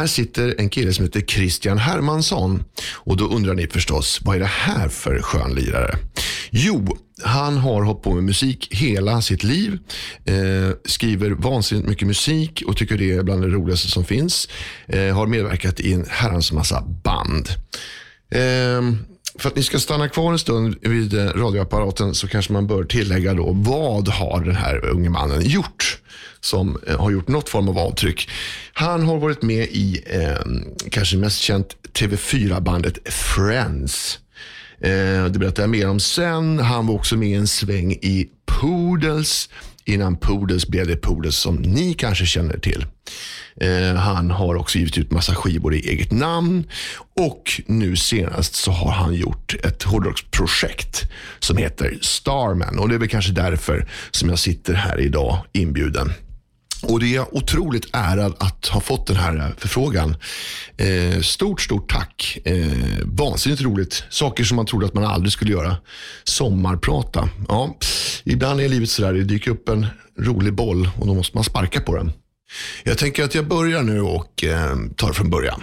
här sitter en kille som heter Christian Hermansson. Och då undrar ni förstås, vad är det här för skön lirare? Jo, han har hållit på med musik hela sitt liv. Eh, skriver vansinnigt mycket musik och tycker det är bland det roligaste som finns. Eh, har medverkat i en herrans massa band. Eh, för att ni ska stanna kvar en stund vid eh, radioapparaten så kanske man bör tillägga då vad har den här unge mannen gjort som eh, har gjort något form av avtryck. Han har varit med i, eh, kanske mest känt, TV4-bandet Friends. Eh, det berättar jag mer om sen. Han var också med i en sväng i Poodles innan Poodles blev det Poodles som ni kanske känner till. Eh, han har också givit ut massa skivor i eget namn och nu senast så har han gjort ett hårdrocksprojekt som heter Starman och det är väl kanske därför som jag sitter här idag inbjuden. Och det är otroligt ärad att ha fått den här eh, förfrågan. Eh, stort, stort tack. Eh, vansinnigt roligt. Saker som man trodde att man aldrig skulle göra. Sommarprata. Ja, ibland är livet sådär. Det dyker upp en rolig boll och då måste man sparka på den. Jag tänker att jag börjar nu och eh, tar från början.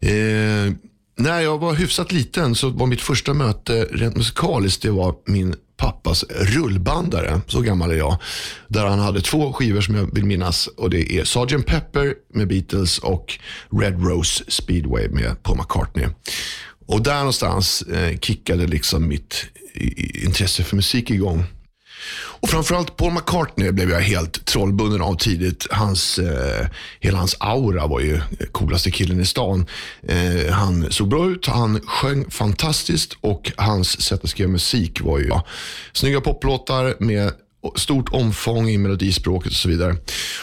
Eh, när jag var hyfsat liten så var mitt första möte rent musikaliskt det var min pappas rullbandare, så gammal är jag. Där han hade två skivor som jag vill minnas och det är Sgt. Pepper med Beatles och Red Rose Speedway med Paul McCartney. Och där någonstans eh, kickade liksom mitt intresse för musik igång. Och framförallt Paul McCartney blev jag helt trollbunden av tidigt. Hans, eh, hela hans aura var ju coolaste killen i stan. Eh, han såg bra ut, han sjöng fantastiskt och hans sätt att skriva musik var ju ja, snygga poplåtar med stort omfång i melodispråket och så vidare.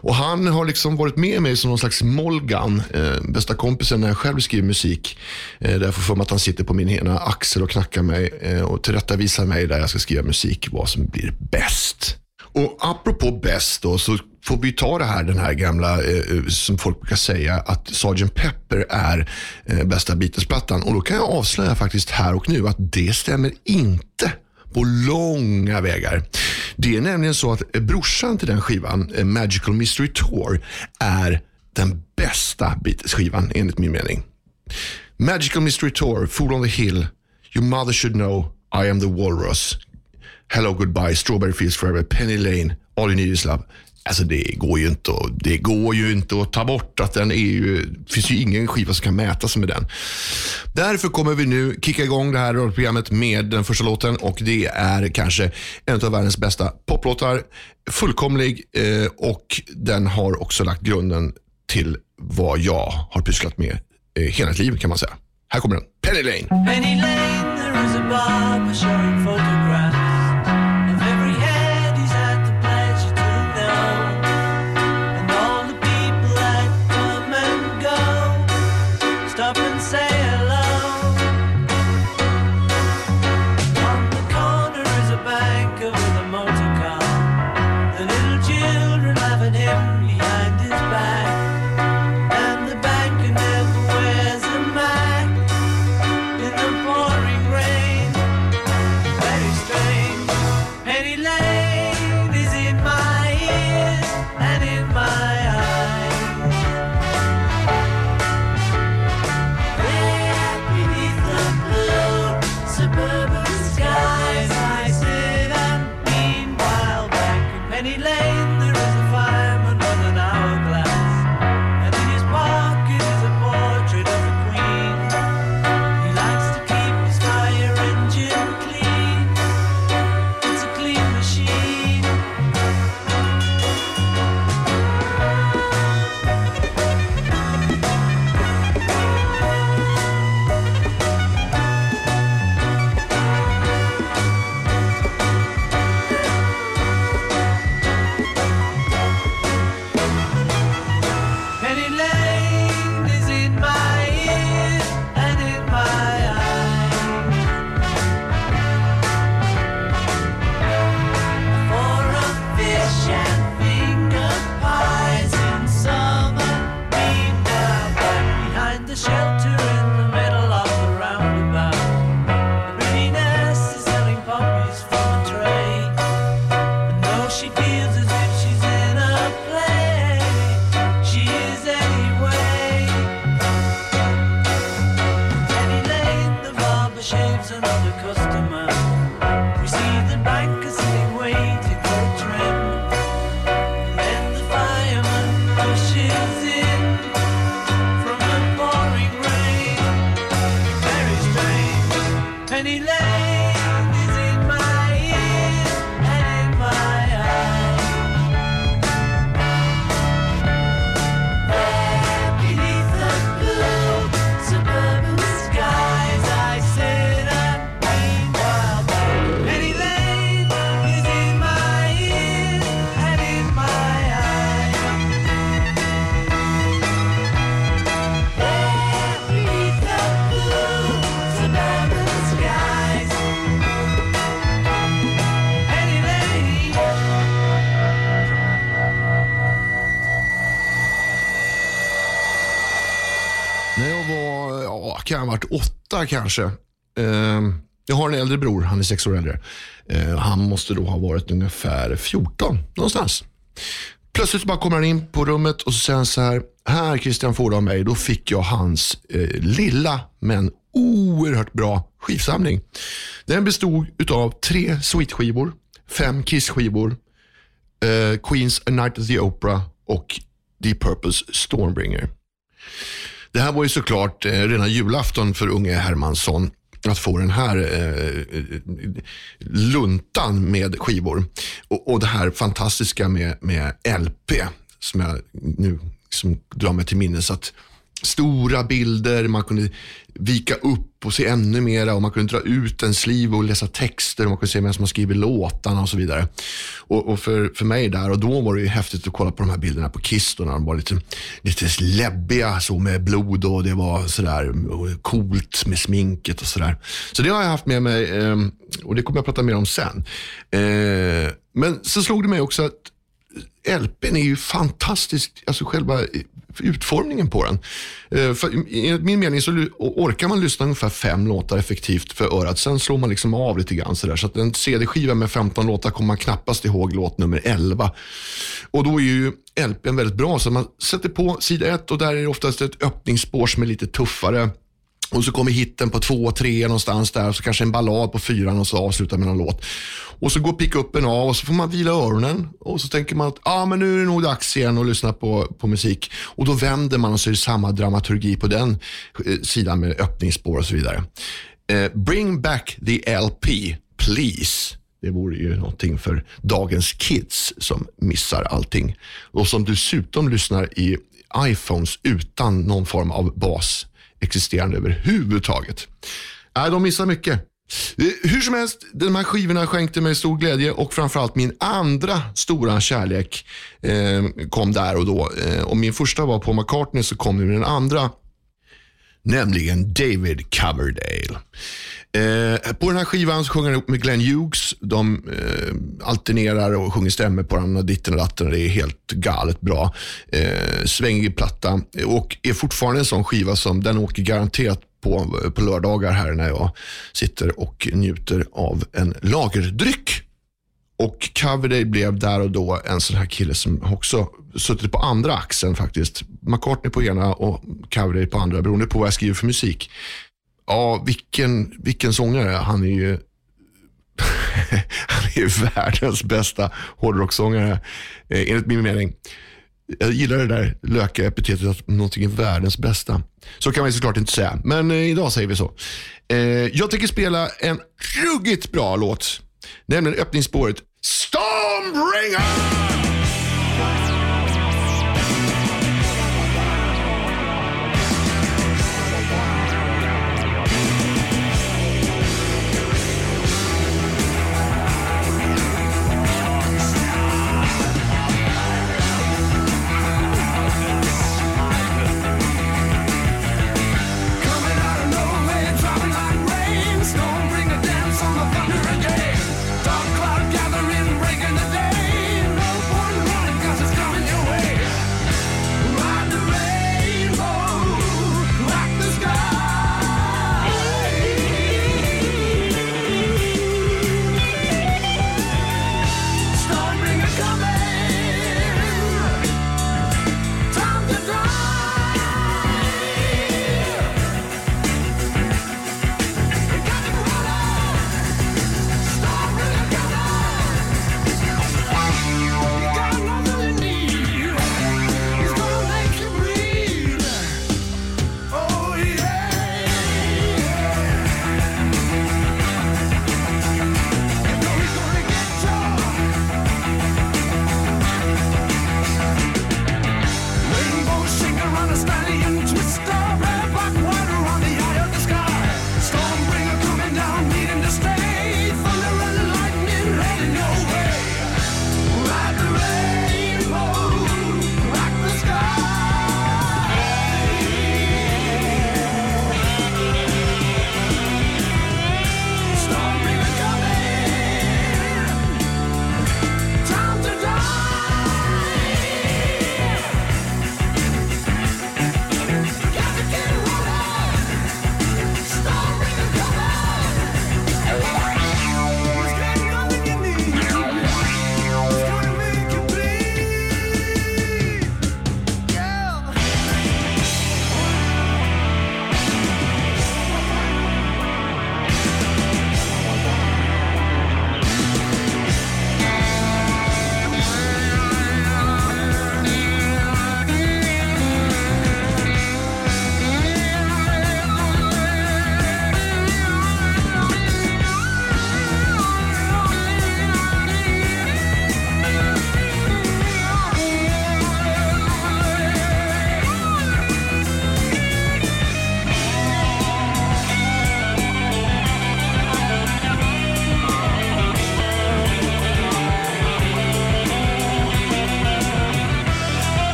Och Han har liksom varit med mig som någon slags Molgan, eh, bästa kompisen när jag själv skriver musik. Eh, där jag får för mig att han sitter på min ena axel och knackar mig eh, och tillrättavisar mig där jag ska skriva musik, vad som blir bäst. Och apropå bäst då, så får vi ta det här, den här gamla, eh, eh som folk brukar säga, att Sgt. Pepper är eh, bästa Beatles-plattan. Och då kan jag avslöja faktiskt här och nu att det stämmer inte på långa vägar. Det är nämligen så att eh, brorsan till den skivan, eh, Magical Mystery Tour, är den bästa Beatles-skivan enligt min mening. Magical Mystery Tour, Fool on the Hill, Your Mother Should Know, I Am the Walrus, Hello Goodbye, Strawberry Fields Forever, Penny Lane, All You Need Is Love. Alltså det går ju inte att, det går ju inte att ta bort att den är ju, det finns ju ingen skiva som kan mäta sig med den. Därför kommer vi nu kicka igång det här radioprogrammet med den första låten och det är kanske en av världens bästa poplåtar. Fullkomlig eh, och den har också lagt grunden till vad jag har pysslat med eh, hela mitt liv kan man säga. Här kommer den. Penny Lane. Penny Lane, kanske. Eh, jag har en äldre bror, han är sex år äldre. Eh, han måste då ha varit ungefär 14 någonstans. Plötsligt bara kommer han in på rummet och så säger han så här. Här Christian får du av mig. Då fick jag hans eh, lilla men oerhört bra skivsamling. Den bestod av tre Sweet-skivor, fem Kiss-skivor, eh, Queens A Night at the Opera och Deep Purples Stormbringer. Det här var ju såklart eh, rena julafton för unge Hermansson att få den här eh, eh luntan med skivor. Och, och det här fantastiska med, med LP som jag nu som drar mig till minnes. att stora bilder, man kunde vika upp och se ännu mera och man kunde dra ut en sliv och läsa texter och man kunde se vem som har skrivit låtarna och så vidare. Och, och, för, för mig där och då var det ju häftigt att kolla på de här bilderna på Kiss då, när de var lite, lite läbbiga så med blod och det var sådär coolt med sminket och sådär. Så det har jag haft med mig ehm, och det kommer jag prata mer om sen. Ehm, men så slog det mig också att LPn är ju fantastiskt, alltså själva utformningen på den. Eh, för enligt min mening så orkar man lyssna ungefär fem låtar effektivt för örat. Sen slår man liksom av lite grann sådär. Så att en CD-skiva med 15 låtar kommer man knappast ihåg låt nummer 11. Och då är ju LPn väldigt bra. Så man sätter på sida 1 och där är det oftast ett öppningsspår som är lite tuffare. Och så kommer hitten på två, tre någonstans där. Och så kanske en ballad på fyran och så avslutar med någon låt. Och så går pickuppen av och så får man vila öronen. Och så tänker man att ah, men nu är det nog dags igen att lyssna på, på musik. Och då vänder man och så är det samma dramaturgi på den eh, sidan med öppningsspår och så vidare. Eh, bring back the LP, please. Det vore ju någonting för dagens kids som missar allting. Och som dessutom lyssnar i iPhones utan någon form av bas existerande överhuvudtaget. Nej, de missar mycket. Eh, hur som helst, de här skivorna skänkte mig stor glädje och framförallt min andra stora kärlek eh, kom där och då. Eh, och min första var på McCartney så kom nu den andra, nämligen David Coverdale. Eh, på den här skivan så sjunger han ihop med Glenn Hughes. De eh, alternerar och sjunger stämmer på varandra, ditten och datten. Det är helt galet bra. Eh, svängig platta och är fortfarande en sån skiva som den åker garanterat på, på lördagar här när jag sitter och njuter av en lagerdryck. Och Coverday blev där och då en sån här kille som också suttit på andra axeln faktiskt. McCartney på ena och Coverday på andra beroende på vad jag skriver för musik. Ja, vilken, vilken sångare. Han är ju han är världens bästa hårdrocksångare eh, enligt min mening. Jag gillar det där lökiga epitetet att någonting är världens bästa. Så kan man såklart inte säga, men eh, idag säger vi så. Eh, jag tänker spela en ruggigt bra låt, nämligen öppningsspåret Stormbringer!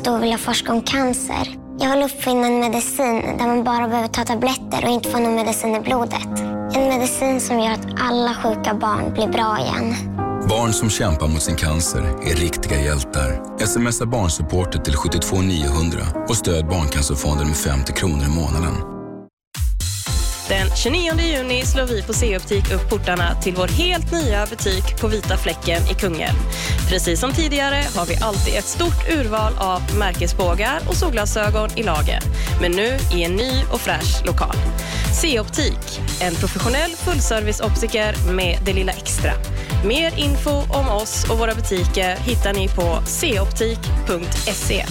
Helst då vill jag forska om cancer. Jag vill uppfinna en medicin där man bara behöver ta tabletter och inte få någon medicin i blodet. En medicin som gör att alla sjuka barn blir bra igen. Barn som kämpar mot sin cancer är riktiga hjältar. Smsa barnsupportet till 72900 och stöd Barncancerfonden med 50 kronor i månaden. Den 29 juni slår vi på C-optik upp portarna till vår helt nya butik på Vita fläcken i Kungälv. Precis som tidigare har vi alltid ett stort urval av märkesbågar och solglasögon i lager. Men nu i en ny och fräsch lokal. C-optik, en professionell fullserviceoptiker med det lilla extra. Mer info om oss och våra butiker hittar ni på coptik.se.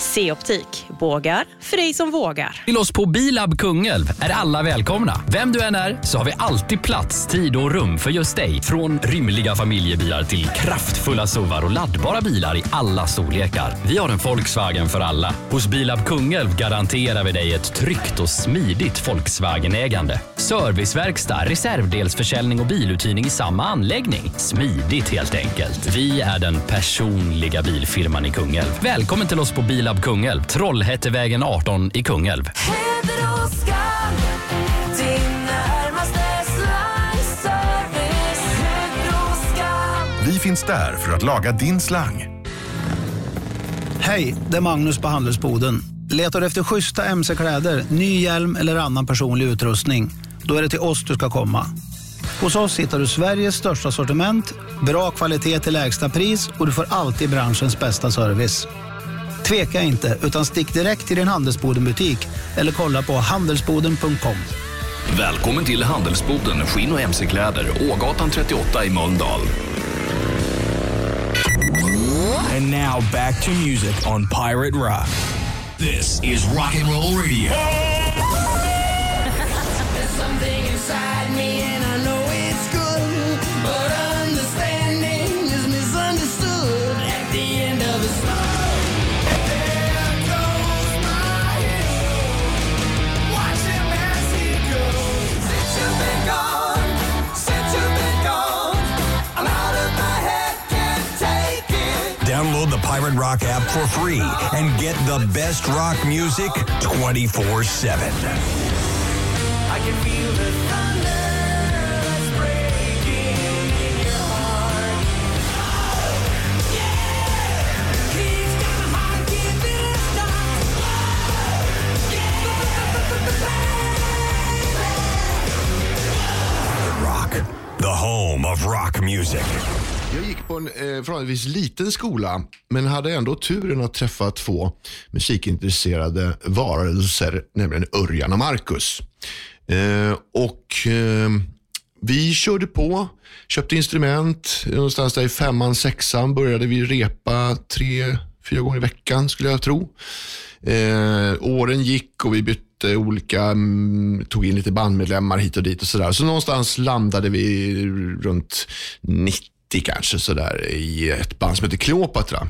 C-optik. Bågar för dig som vågar. Till oss på Bilab Kungälv är alla välkomna. Vem du än är så har vi alltid plats, tid och rum för just dig. Från rymliga familjebilar till kraftfulla suvar och laddbara bilar i alla storlekar. Vi har en Volkswagen för alla. Hos Bilab Kungälv garanterar vi dig ett tryggt och smidigt Volkswagen-ägande. Serviceverkstad, reservdelsförsäljning och biluthyrning i samma anläggning. Smidigt helt enkelt. Vi är den personliga bilfirman i Kungälv. Välkommen till oss på Bilab Kungälv, Trollhättevägen 18 i Kungälv. Vi finns där för att laga din slang. Hej, det är Magnus på Handelsboden. Letar du efter schyssta mc-kläder, ny hjälm eller annan personlig utrustning? Då är det till oss du ska komma. Hos oss hittar du Sveriges största sortiment, bra kvalitet till lägsta pris och du får alltid branschens bästa service. Tveka inte, utan stick direkt till din Handelsboden-butik eller kolla på handelsboden.com. Välkommen till Handelsboden Skinn och mc-kläder, Ågatan 38 i Mölndal. And now back to music on Pirate Rock. This is rock and roll radio. Download Rock app for free and get the best rock music 24 7. Rock, the home of rock music. Jag gick på en eh, förhållandevis liten skola, men hade ändå turen att träffa två musikintresserade varelser, nämligen Örjan och Marcus. Eh, och eh, vi körde på, köpte instrument. Någonstans där i femman, sexan började vi repa tre, fyra gånger i veckan skulle jag tro. Eh, åren gick och vi bytte olika, mm, tog in lite bandmedlemmar hit och dit och sådär. Så någonstans landade vi runt 90 kanske sådär i ett band som heter Kleopatra.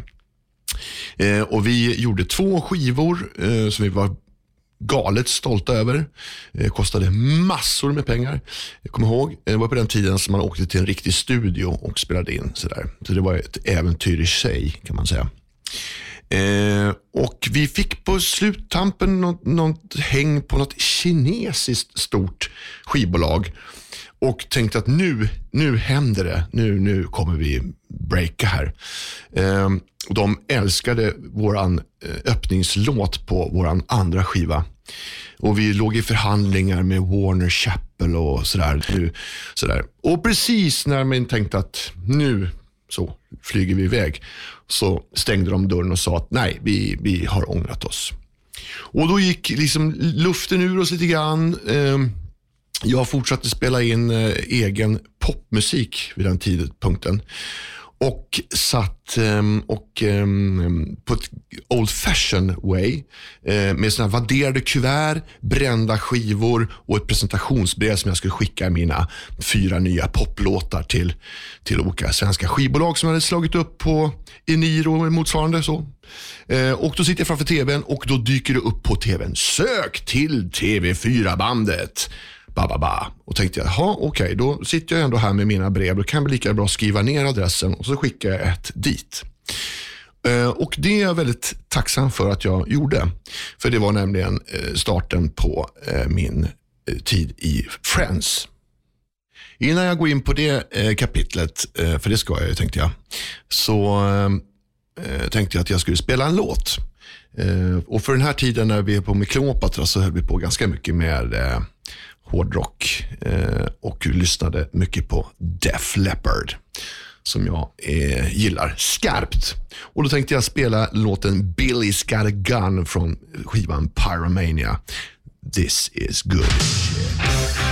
Eh, och vi gjorde två skivor eh, som vi var galet stolta över. Eh, kostade massor med pengar. Jag kommer ihåg, eh, det var på den tiden som man åkte till en riktig studio och spelade in. Sådär. Så det var ett äventyr i sig kan man säga. Eh, och vi fick på sluttampen något, något häng på något kinesiskt stort skivbolag. Och tänkte att nu, nu händer det. Nu, nu kommer vi breaka här. Eh, de älskade våran eh, öppningslåt på våran andra skiva. Och vi låg i förhandlingar med Warner Chappell och sådär. Nu, sådär. Och precis när man tänkte att nu så flyger vi iväg så stängde de dörren och sa att nej, vi, vi har ångrat oss. Och då gick liksom luften ur oss lite grann. Eh, jag fortsatte spela in eh, egen popmusik vid den tidpunkten. Och satt ehm, och, ehm, på ett old fashion way eh, med såna vadderade kuvert, brända skivor och ett presentationsbrev som jag skulle skicka mina fyra nya poplåtar till, till olika svenska skivbolag som jag hade slagit upp på Eniro och motsvarande. Så. Eh, och då sitter jag framför tvn och då dyker det upp på tvn. Sök till TV4-bandet ba, ba, ba. Och tänkte jag, jaha okej, okay, då sitter jag ändå här med mina brev. Då kan jag lika bra skriva ner adressen och så skickar jag ett dit. Eh, och Det är jag väldigt tacksam för att jag gjorde. För det var nämligen eh, starten på eh, min tid i Friends. Innan jag går in på det kapitlet, för det ska jag ju tänkte jag, så tänkte jag att jag skulle spela en låt. Och för den här tiden när vi är på med Kleopatra så höll vi på ganska mycket med hårdrock eh, och lyssnade mycket på Def Leppard som jag eh, gillar skarpt. Och Då tänkte jag spela låten Billy's got a gun från skivan Pyromania. This is good shit.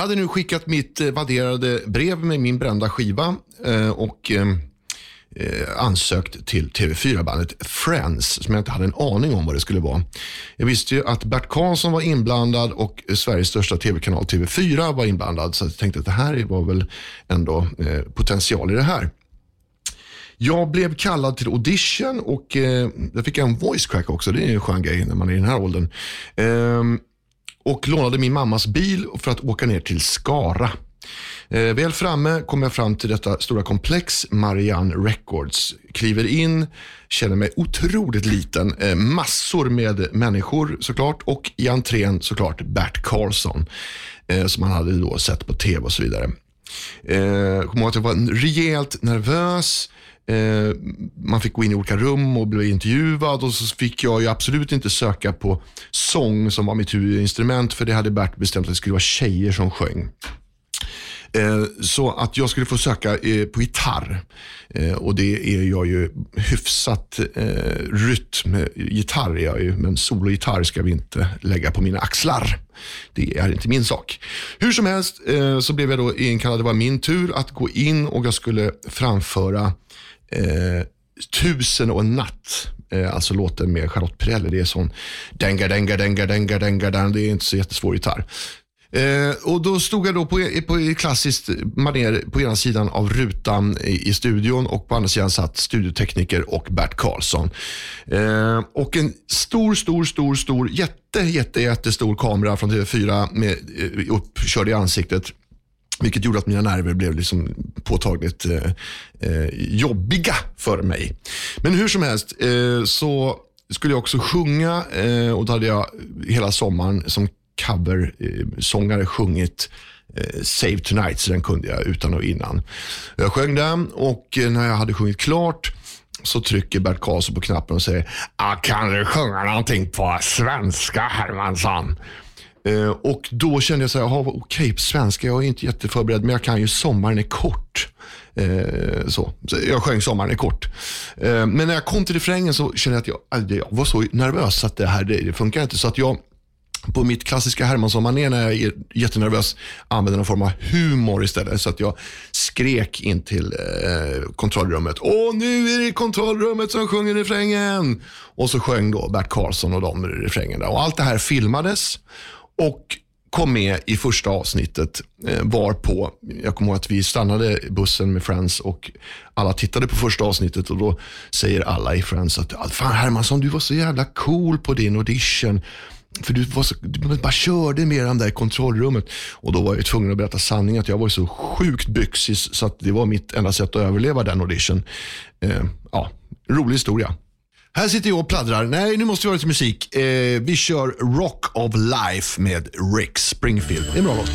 Jag hade nu skickat mitt eh, vadderade brev med min brända skiva eh, och eh, ansökt till TV4-bandet Friends som jag inte hade en aning om vad det skulle vara. Jag visste ju att Bert Karlsson var inblandad och Sveriges största TV-kanal TV4 var inblandad så jag tänkte att det här var väl ändå potential i det här. Jag blev kallad till audition och eh, jag fick en voice crack också. Det är en skön grej när man är i den här åldern. Eh, och lånade min mammas bil för att åka ner till Skara. Eh, väl framme kommer jag fram till detta stora komplex, Marianne Records. Kliver in, känner mig otroligt liten. Eh, massor med människor såklart och i entrén såklart Bert Karlsson. Eh, som man hade då sett på tv och så vidare. Eh, jag kommer ihåg att jag var rejält nervös. Eh, man fick gå in i olika rum och bli intervjuad och så fick jag ju absolut inte söka på sång som var mitt huvudinstrument för det hade Bert bestämt att det skulle vara tjejer som sjöng. Eh, så att jag skulle få söka eh, på gitarr. Eh, och det är jag ju hyfsat rytm. Gitarr är jag ju, men sologitarr ska vi inte lägga på mina axlar. Det är inte min sak. Hur som helst så blev jag då inkallad. Det var min tur att gå in och jag skulle framföra eh, Tusen och en natt. Eh, alltså låten med Charlotte Perrelli. Det är sån denga, denga, denga, denga, denga, denga. Det är inte så jättesvår gitarr. Eh, och Då stod jag då på, på klassiskt manér på ena sidan av rutan i, i, studion och på andra sidan satt studiotekniker och Bert Karlsson. Eh, och en stor, stor, stor, stor, jätte, jätte, jättestor kamera från TV4 med, eh, uppkörd i ansiktet. Vilket gjorde att mina nerver blev liksom påtagligt eh, eh, jobbiga för mig. Men hur som helst eh, så skulle jag också sjunga eh, och då hade jag hela sommaren som coversångare eh, sjungit eh, Save Tonight, så den kunde jag utan och innan. Jag sjöng den och när jag hade sjungit klart så trycker Bert Karlsson på knappen och säger ah, Kan du sjunga någonting på svenska Hermansson? Eh, och då kände jag så här, okej okay, svenska, jag är inte jätteförberedd men jag kan ju Sommaren är kort. Eh, så. så. jag sjöng Sommaren är kort. Eh, men när jag kom till refrängen så kände jag att jag, alltså, jag var så nervös att det här det, det funkar inte. Så att jag på mitt klassiska Hermansson-manér när jag är jättenervös använde någon form av humor istället. Så att jag skrek in till eh, kontrollrummet. Åh, nu är det kontrollrummet som sjunger refrängen. Och så sjöng då Bert Karlsson och de refrängen. Och allt det här filmades och kom med i första avsnittet. Eh, var på, jag kommer ihåg att vi stannade bussen med Friends och alla tittade på första avsnittet och då säger alla i Friends att Fan Hermansson, du var så jävla cool på din audition. För du, var så, du bara körde med den där i kontrollrummet. Och då var jag tvungen att berätta sanningen att jag var så sjukt byxig så att det var mitt enda sätt att överleva den audition. Eh, ja, rolig historia. Här sitter jag och pladdrar. Nej, nu måste vi ha lite musik. Eh, vi kör Rock of Life med Rick Springfield. Det är en bra låt.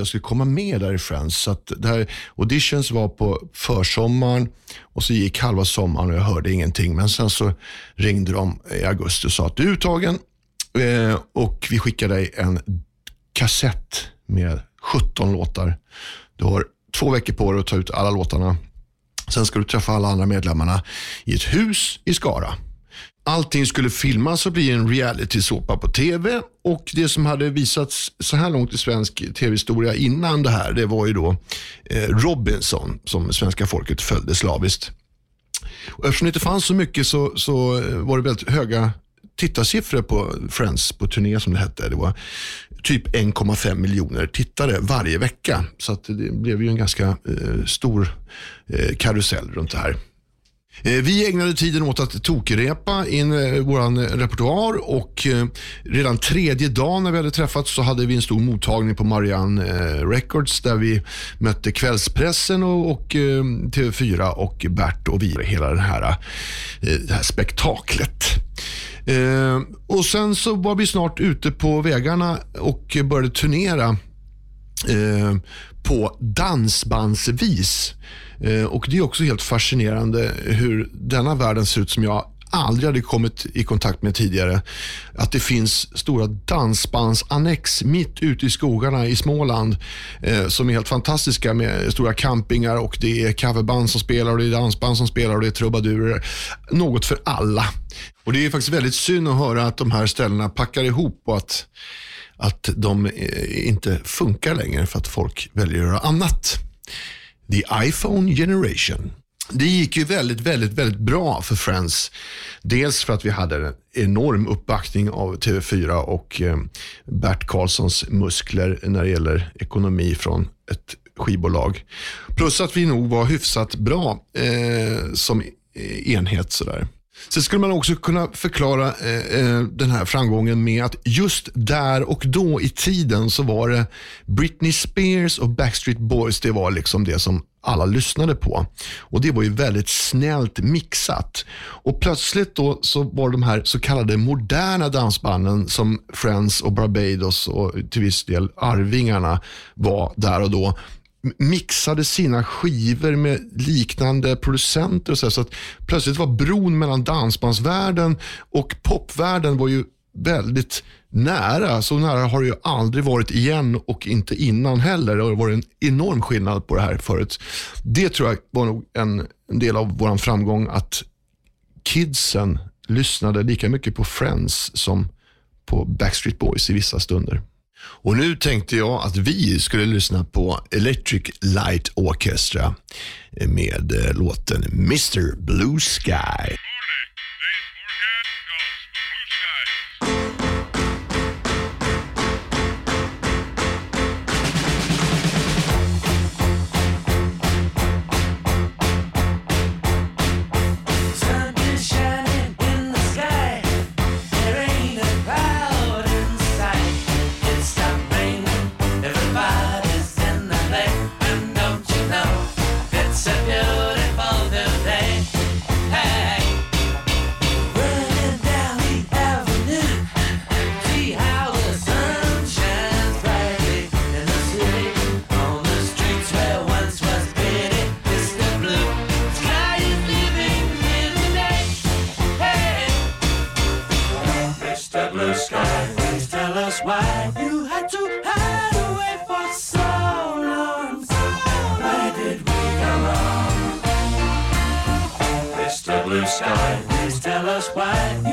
Jag skulle komma med där i Friends. Så att det här auditions var på försommaren och så gick halva sommaren och jag hörde ingenting. Men sen så ringde de i augusti och sa att du är uttagen eh, och vi skickar dig en kassett med 17 låtar. Du har två veckor på dig att ta ut alla låtarna. Sen ska du träffa alla andra medlemmarna i ett hus i Skara. Allting skulle filmas och bli en reality-såpa på tv. Och Det som hade visats så här långt i svensk tv-historia innan det här, det var ju då eh, Robinson som svenska folket följde slaviskt. Och eftersom det inte fanns så mycket så, så eh, var det väldigt höga tittarsiffror på Friends på turné som det hette. Det var typ 1,5 miljoner tittare varje vecka. Så att det blev ju en ganska eh, stor eh, karusell runt det här. Eh, vi ägnade tiden åt att tokrepa in eh, vår repertoar och eh, redan tredje dagen när vi hade träffats så hade vi en stor mottagning på Marianne Records där vi mötte kvällspressen och, TV4 och Bert och vi. Hela det här, det här spektaklet. och Sen så var vi snart ute på vägarna och började turnera på dansbandsvis. Eh, och Det är också helt fascinerande hur denna världen ser ut som jag aldrig hade kommit i kontakt med tidigare. Att det finns stora dansbandsannex mitt ute i skogarna i Småland eh, som är helt fantastiska med stora campingar och det är coverband som spelar och det är dansband som spelar och det är trubadurer. Något för alla. Och Det är faktiskt väldigt synd att höra att de här ställena packar ihop och att, att de eh, inte funkar längre för att folk väljer att göra annat. The iPhone Generation. Det gick ju väldigt, väldigt, väldigt bra för Friends. Dels för att vi hade en enorm uppbackning av TV4 och eh, Bert Karlssons muskler när det gäller ekonomi från ett skivbolag. Plus att vi nog var hyfsat bra eh, som enhet. Sådär. Sen skulle man också kunna förklara eh, eh, den här framgången med att just där och då i tiden så var det Britney Spears och Backstreet Boys. Det var liksom det som alla lyssnade på. Och Det var ju väldigt snällt mixat. Och Plötsligt då så var de här så kallade moderna dansbanden som Friends och Barbados och till viss del Arvingarna var där och då mixade sina skivor med liknande producenter. Och så, så att plötsligt var bron mellan dansbandsvärlden och popvärlden var ju väldigt nära. Så nära har det ju aldrig varit igen och inte innan heller. Det har varit en enorm skillnad på det här förut. Det tror jag var nog en, en del av vår framgång att kidsen lyssnade lika mycket på Friends som på Backstreet Boys i vissa stunder. Och nu tänkte jag att vi skulle lyssna på Electric Light Orchestra med eh, låten Mr Blue Sky. God, Please tell us why.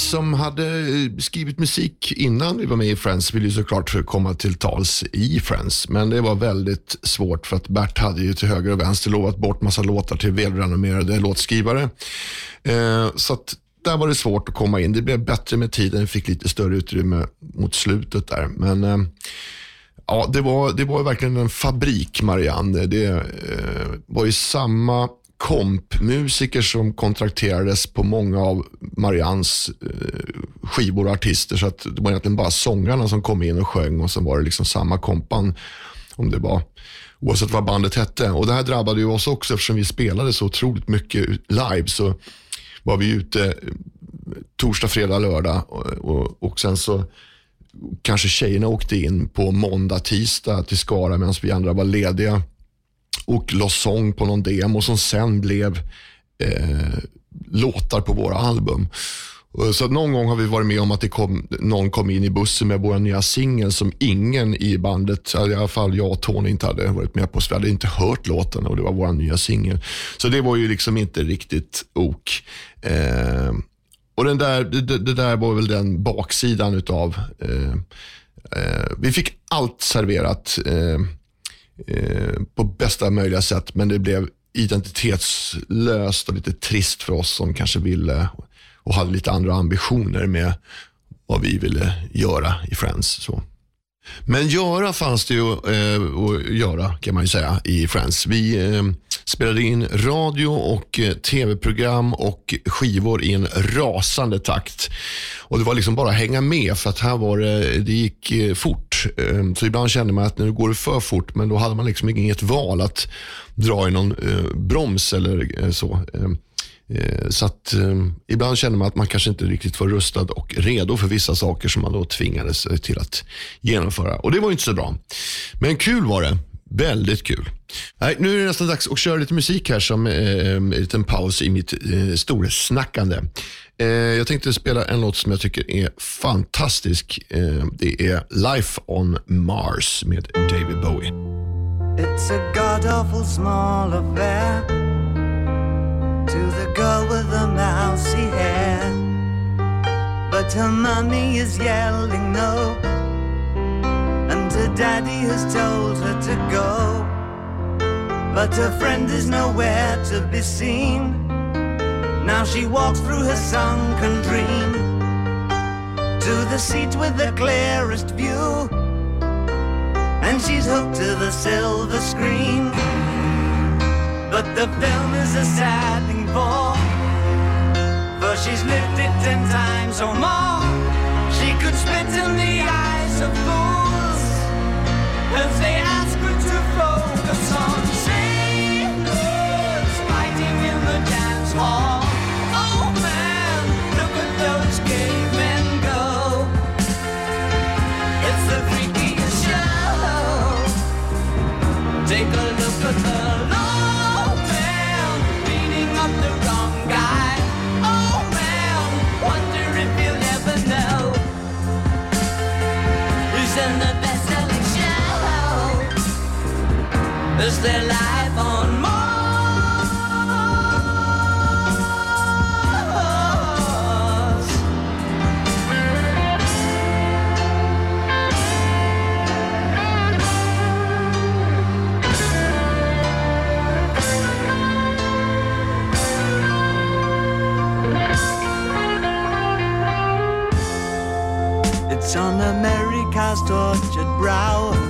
Som hade eh, skrivit musik innan vi var med i Friends ville ju såklart komma till tals i Friends. Men det var väldigt svårt för att Bert hade ju till höger och vänster lovat bort massa låtar till välrenommerade låtskrivare. Eh, så att där var det svårt att komma in. Det blev bättre med tiden, fick lite större utrymme mot slutet där. Men eh, ja, det var, det var verkligen en fabrik, Marianne. Det var ju samma kompmusiker som kontrakterades på många av Marians eh, skivor och artister. Så att det var egentligen bara sångarna som kom in och sjöng och sen var det liksom samma kompan. Om det var oavsett vad bandet hette. Och Det här drabbade ju oss också eftersom vi spelade så otroligt mycket live. Så var vi ute eh, torsdag, fredag, lördag och, och, och sen så kanske tjejerna åkte in på måndag, tisdag till Skara medan vi andra var lediga och la sång på någon demo som sen blev eh, låtar på våra album. Så någon gång har vi varit med om att det kom, någon kom in i bussen med vår nya singel som ingen i bandet, i alla fall jag och Tony inte hade varit med på. Så vi hade inte hört låten och det var vår nya singel. Så det var ju liksom inte riktigt ok. Eh, och den där, det, det, där var väl den baksidan utav, eh, eh, vi fick allt serverat eh, eh, på bästa möjliga sätt, men det blev identitetslöst och lite trist för oss som kanske ville och hade lite andra ambitioner med vad vi ville göra i Friends. Så. Men göra fanns det ju eh, att göra kan man ju säga i Friends. Vi eh, spelade in radio och eh, tv-program och skivor i en rasande takt. Och Det var liksom bara att hänga med för att här var det, det gick eh, fort. Eh, så ibland kände man att nu går det för fort men då hade man liksom inget val att dra i någon eh, broms eller eh, så. Eh, Eh, så att eh, ibland känner man att man kanske inte riktigt var rustad och redo för vissa saker som man då tvingades eh, till att genomföra. Och det var inte så bra. Men kul var det. Väldigt kul. Nej, nu är det nästan dags att köra lite musik här som eh, eh en liten paus i mitt eh, storsnackande. Eh, jag tänkte spela en låt som jag tycker är fantastisk. Eh, det är Life on Mars med David Bowie. It's a god awful small affair Her mummy is yelling no, and her daddy has told her to go. But her friend is nowhere to be seen. Now she walks through her sunken dream to the seat with the clearest view, and she's hooked to the silver screen. But the film is a sad thing For she's lived it ten times or more. She could spit in the eyes of fools. As they is their life on Mars? It's on America's tortured brow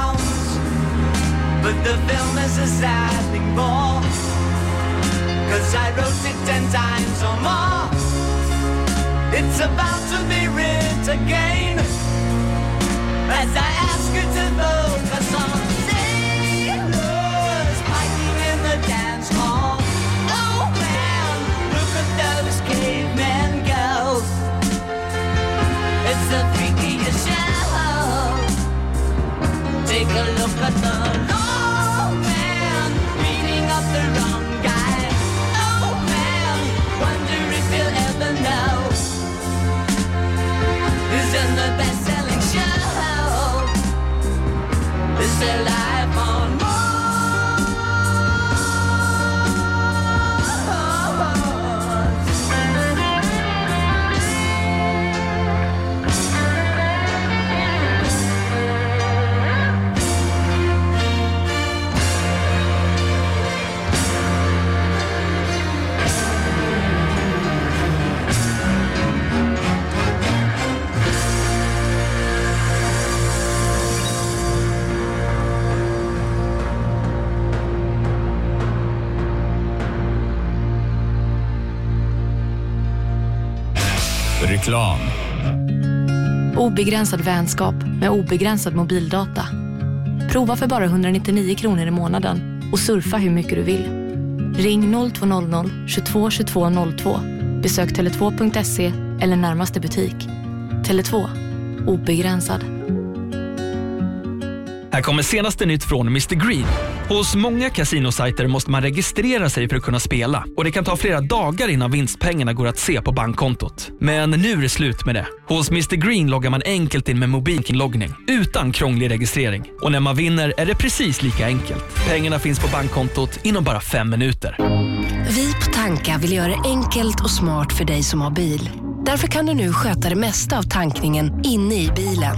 But the film is a sad thing more. Cause I wrote it ten times or more. It's about to be writ again. As I ask you to vote for some sailors fighting in the dance hall. Oh man, look at those cavemen go. It's the freakiest show. Take a look at the Obegränsad vänskap med obegränsad mobildata. Prova för bara 199 kronor i månaden och surfa hur mycket du vill. Ring 0200 22 22 02. Besök tele2.se eller närmaste butik. Tele2. Obegränsad. Här kommer senaste nytt från Mr Green. Hos många kasinosajter måste man registrera sig för att kunna spela och det kan ta flera dagar innan vinstpengarna går att se på bankkontot. Men nu är det slut med det. Hos Mr Green loggar man enkelt in med mobilinloggning utan krånglig registrering. Och när man vinner är det precis lika enkelt. Pengarna finns på bankkontot inom bara fem minuter. Vi på Tanka vill göra det enkelt och smart för dig som har bil. Därför kan du nu sköta det mesta av tankningen inne i bilen.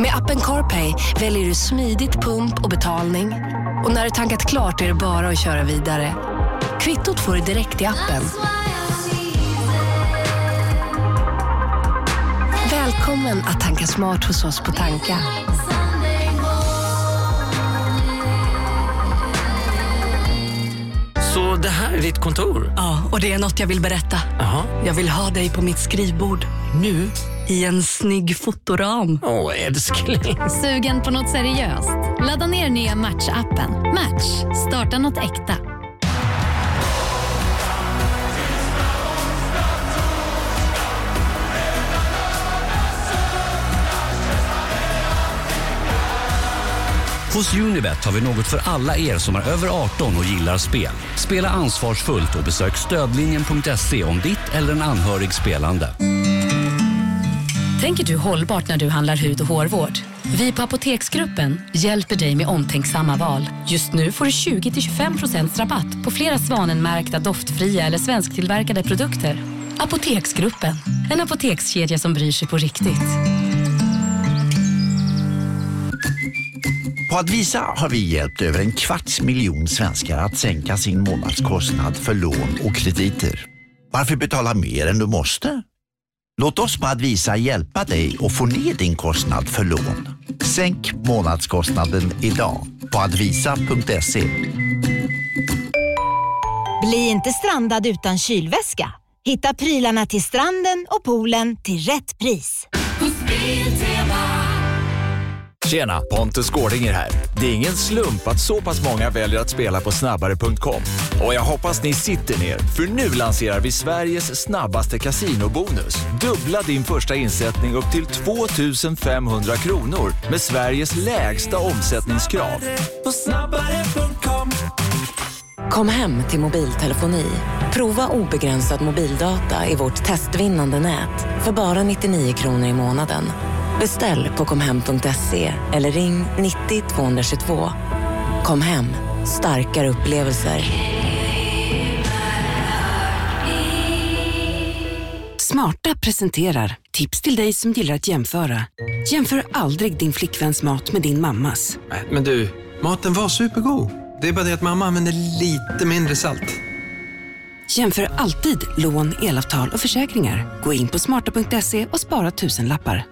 Med appen CarPay väljer du smidigt pump och betalning. Och när du tankat klart är det bara att köra vidare. Kvittot får du direkt i appen. Välkommen att tanka smart hos oss på Tanka. Det här är ditt kontor? Ja, och det är något jag vill berätta. Jaha. Jag vill ha dig på mitt skrivbord. Nu. I en snygg fotoram. Åh, älskling. Sugen på något seriöst? Ladda ner nya Match-appen. Match. Starta något äkta. Hos Unibet har vi något för alla er som är över 18 och gillar spel. Spela ansvarsfullt och besök stödlinjen.se om ditt eller en anhörigs spelande. Tänker du hållbart när du handlar hud och hårvård? Vi på Apoteksgruppen hjälper dig med omtänksamma val. Just nu får du 20-25% rabatt på flera svanenmärkta, doftfria eller svensktillverkade produkter. Apoteksgruppen, en apotekskedja som bryr sig på riktigt. På Advisa har vi hjälpt över en kvarts miljon svenskar att sänka sin månadskostnad för lån och krediter. Varför betala mer än du måste? Låt oss på Advisa hjälpa dig att få ner din kostnad för lån. Sänk månadskostnaden idag på advisa.se. Bli inte strandad utan kylväska. Hitta prylarna till stranden och poolen till rätt pris. Tjena, Pontus Gårdinger här. Det är ingen slump att så pass många väljer att spela på snabbare.com. Och jag hoppas ni sitter ner, för nu lanserar vi Sveriges snabbaste kasinobonus. Dubbla din första insättning upp till 2 500 kronor med Sveriges lägsta omsättningskrav. Kom hem till mobiltelefoni. Prova obegränsad mobildata i vårt testvinnande nät för bara 99 kronor i månaden. Beställ på komhem.se eller ring 90 222. Kom hem, starkare upplevelser. Smarta presenterar tips till dig som gillar att jämföra. Jämför aldrig din flickväns mat med din mammas. Men du, maten var supergod. Det är bara det att mamma använder lite mindre salt. Jämför alltid lån, elavtal och försäkringar. Gå in på smarta.se och spara tusenlappar.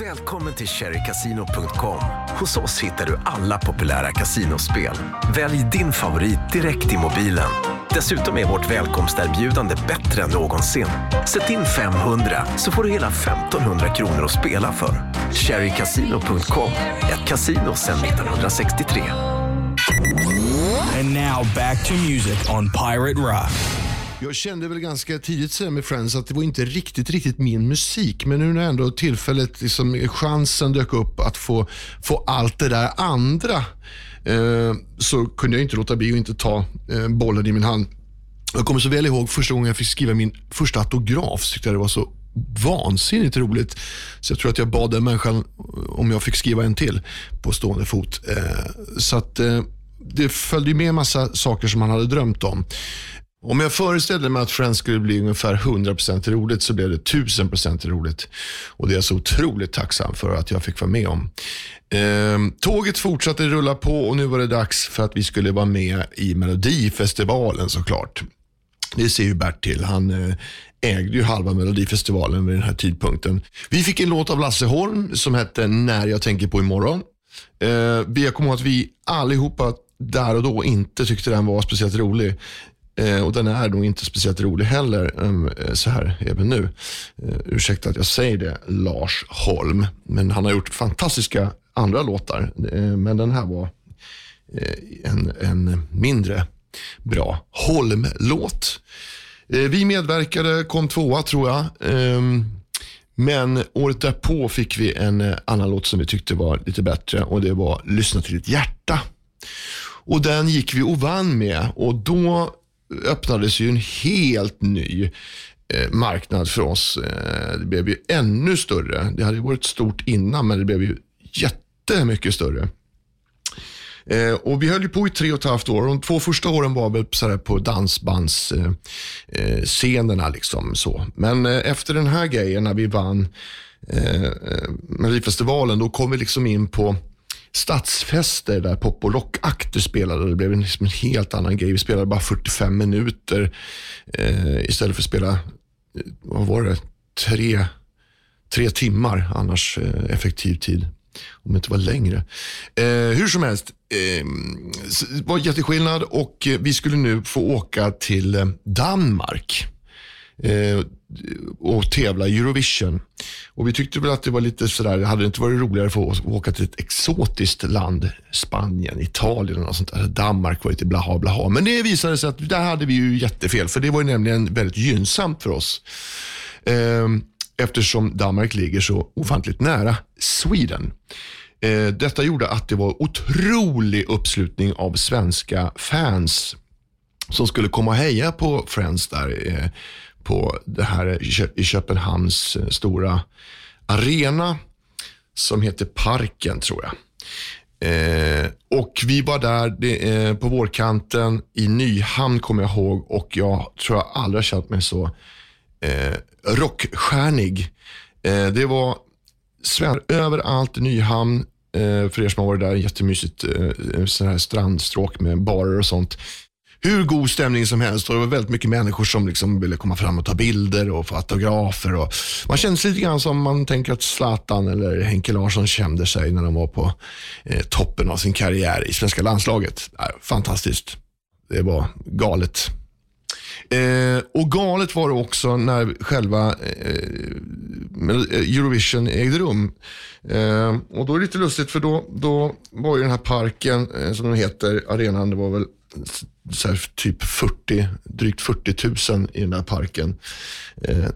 Välkommen till cherrycasino.com. Hos oss hittar du alla populära kasinospel. Välj din favorit direkt i mobilen. Dessutom är vårt välkomsterbjudande bättre än någonsin. Sätt in 500 så får du hela 1500 kronor att spela för. Cherrycasino.com, ett kasino sedan 1963. And now back to music on Pirate Rock. Jag kände väl ganska tidigt sen med Friends att det var inte riktigt, riktigt min musik. Men nu när ändå tillfället, liksom, chansen dök upp att få, få allt det där andra eh, så kunde jag inte låta bli att inte ta eh, bollen i min hand. Jag kommer så väl ihåg första gången jag fick skriva min första autograf. Så tyckte jag det var så vansinnigt roligt. Så jag tror att jag bad den människan eh, om jag fick skriva en till på stående fot. Eh, så att eh, det följde med en massa saker som man hade drömt om. Om jag föreställde mig att Friends skulle bli ungefär 100% roligt så blev det 1000% roligt. Och det är jag så otroligt tacksam för att jag fick vara med om. Ehm, tåget fortsatte rulla på och nu var det dags för att vi skulle vara med i Melodifestivalen såklart. Det ser ju Bert till. Han eh, ägde ju halva Melodifestivalen vid den här tidpunkten. Vi fick en låt av Lasse Holm som hette När jag tänker på imorgon. Eh, jag kommer ihåg att vi allihopa där och då inte tyckte den var speciellt rolig. Eh, och den är nog inte speciellt rolig heller, um, eh, så här även nu. Eh, ursäkta att jag säger det, Lars Holm. Men han har gjort fantastiska andra låtar. Men den här var en, en mindre bra Holm-låt. Vi medverkade, kom tvåa tror jag. Ehm, men året därpå fick vi en annan låt som vi tyckte var lite bättre och det var Lyssna till ditt hjärta. Och den gick vi och vann med och då öppnades ju en helt ny eh, marknad för oss. Eh, det blev ju ännu större. Det hade varit stort innan men det blev ju jättemycket större. Eh, och vi höll ju på i tre och ett halvt år. De två första åren var väl så här på dansbandsscenerna. Liksom, så. Men efter den här grejen, när vi vann Melodifestivalen, då kom vi liksom in på stadsfester där pop och rockakter spelade. Det blev en, liksom en helt annan grej. Vi spelade bara 45 minuter eh, istället för att spela, eh, vad var det, tre, tre timmar annars eh, effektiv tid. Om det inte var längre. Eh, hur som helst, eh, det var jätteskillnad och eh, vi skulle nu få åka till eh, Danmark eh, och tävla i Eurovision. Och vi tyckte väl att det var lite sådär, hade det inte varit roligare för oss att åka till ett exotiskt land, Spanien, Italien och sånt där. Danmark var lite blaha blaha. Men det visade sig att där hade vi ju jättefel, för det var ju nämligen väldigt gynnsamt för oss. Eh, eftersom Danmark ligger så ofantligt nära Sweden. Eh, detta gjorde att det var otrolig uppslutning av svenska fans som skulle komma och heja på Friends där eh, på det här i Köpenhamns eh, stora arena som heter Parken tror jag. Eh, och Vi var där det, eh, på vårkanten i Nyhamn kommer jag ihåg och jag tror jag aldrig har känt mig så eh, rockstjärnig. Eh, det var sven överallt i Nyhamn. Eh, för er som har varit där, jättemysigt eh, sån här strandstråk med barer och sånt. Hur god stämning som helst och det var väldigt mycket människor som liksom ville komma fram och ta bilder och få autografer. Och man kände sig lite grann som man tänker att Zlatan eller Henke Larsson kände sig när de var på eh, toppen av sin karriär i svenska landslaget. Fantastiskt. Det var galet. Eh, och galet var det också när själva eh, eh, Eurovision ägde rum. Eh, och då är det lite lustigt för då, då var ju den här parken, eh, som den heter, arenan, det var väl typ 40, drygt 40 000 i den här parken. Eh,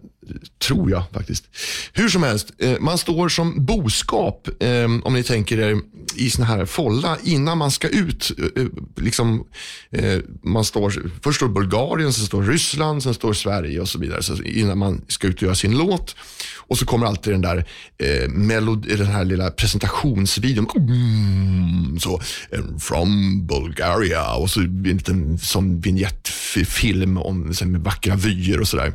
tror jag faktiskt. Hur som helst, eh, man står som boskap, eh, om ni tänker er, i sån här folla innan man ska ut. Eh, eh, liksom, eh, man står, först står Bulgarien, sen står Ryssland, sen står Sverige och så vidare. Så innan man ska ut och göra sin låt. Och så kommer alltid den där eh, melod, den här lilla presentationsvideon. Mm, så, eh, from Bulgaria och så en liten som vignettfilm om, med vackra vyer och sådär.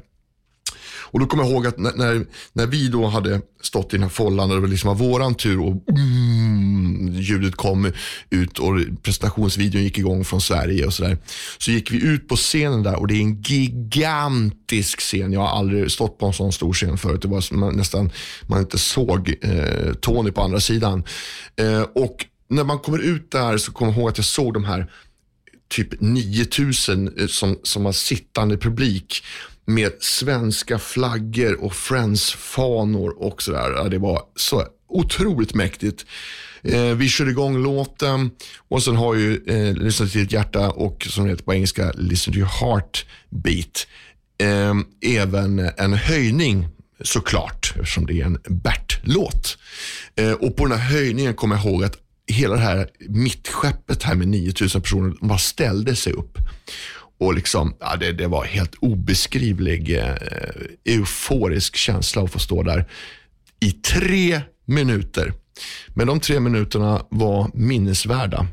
Och då kommer jag ihåg att när, när, när, vi då hade stått i den här follan och det var liksom var våran tur och mm, ljudet kom ut och presentationsvideon gick igång från Sverige och sådär. Så gick vi ut på scenen där och det är en gigantisk scen. Jag har aldrig stått på en sån stor scen förut. Det var man, nästan, man inte såg eh, Tony på andra sidan. Eh, och när man kommer ut där så kommer jag ihåg att jag såg de här typ 9000 eh, som, som var sittande publik med svenska flaggor och Friends-fanor och sådär. Det var så otroligt mäktigt. Eh, vi körde igång låten och sen har ju eh, Lyssna till ditt hjärta och som det heter på engelska Listen to your heartbeat eh, även en höjning såklart eftersom det är en Bert-låt. Eh, och på den här höjningen kommer jag ihåg att hela det här mittskeppet här med 9000 personer bara ställde sig upp. Och liksom, ja, det, det var helt obeskrivlig eh, euforisk känsla att få stå där i tre minuter. Men de tre minuterna var minnesvärda.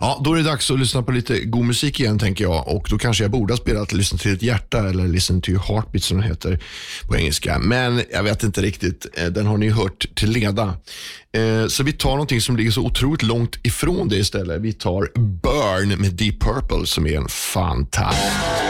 Ja, då är det dags att lyssna på lite god musik igen tänker jag. Och Då kanske jag borde ha spelat Listen till ett hjärta eller Listen to your heartbeat som den heter på engelska. Men jag vet inte riktigt. Eh, den har ni hört till leda. Eh, så vi tar någonting som ligger så otroligt långt ifrån det istället. Vi tar Burn med Deep Purple som är en fantastisk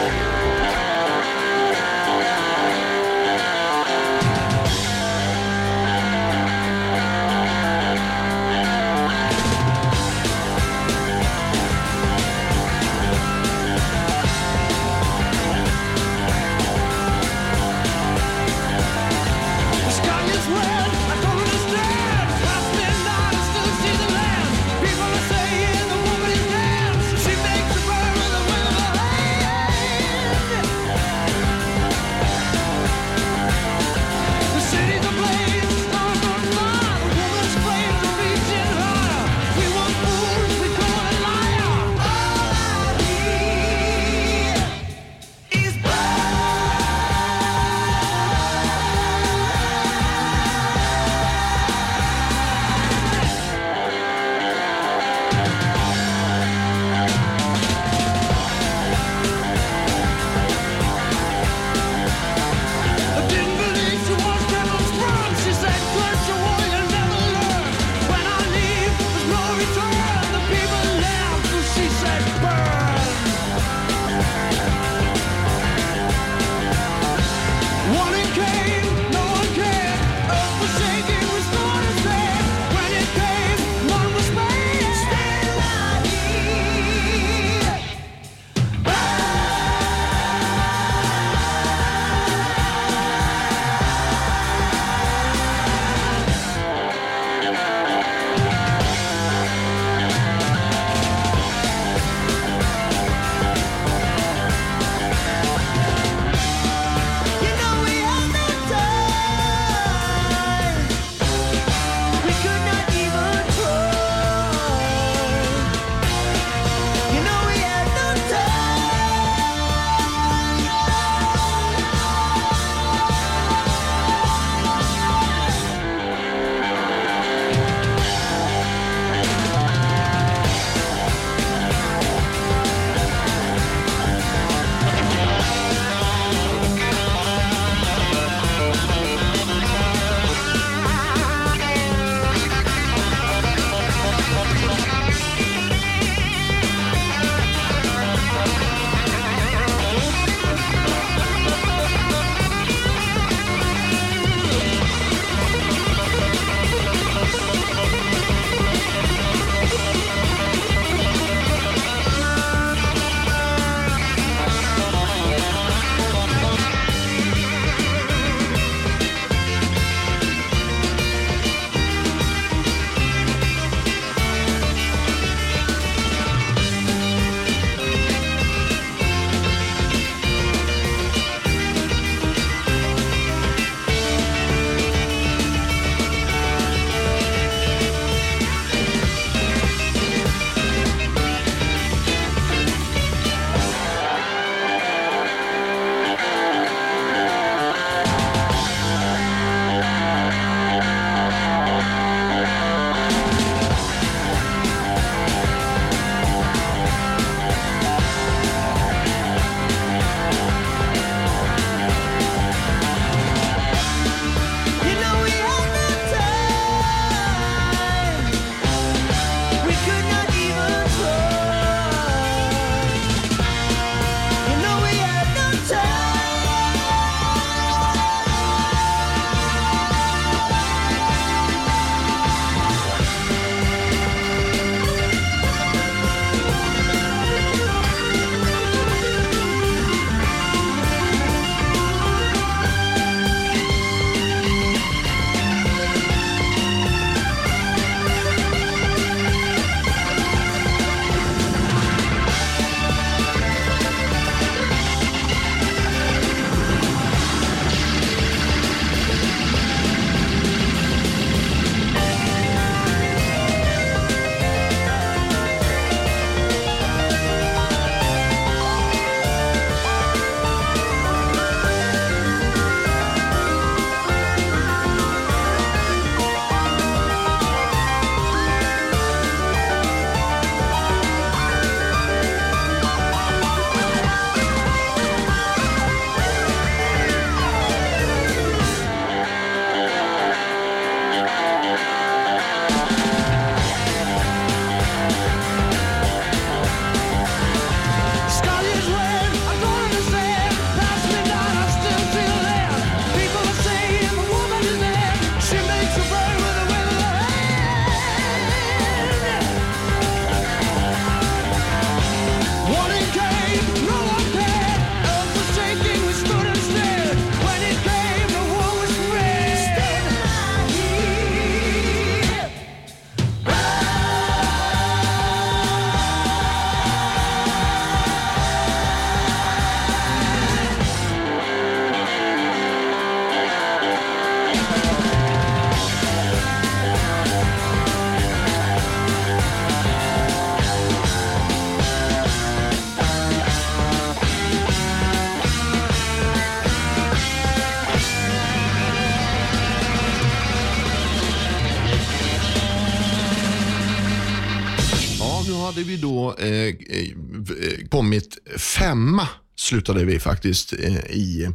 slutade vi faktiskt eh, i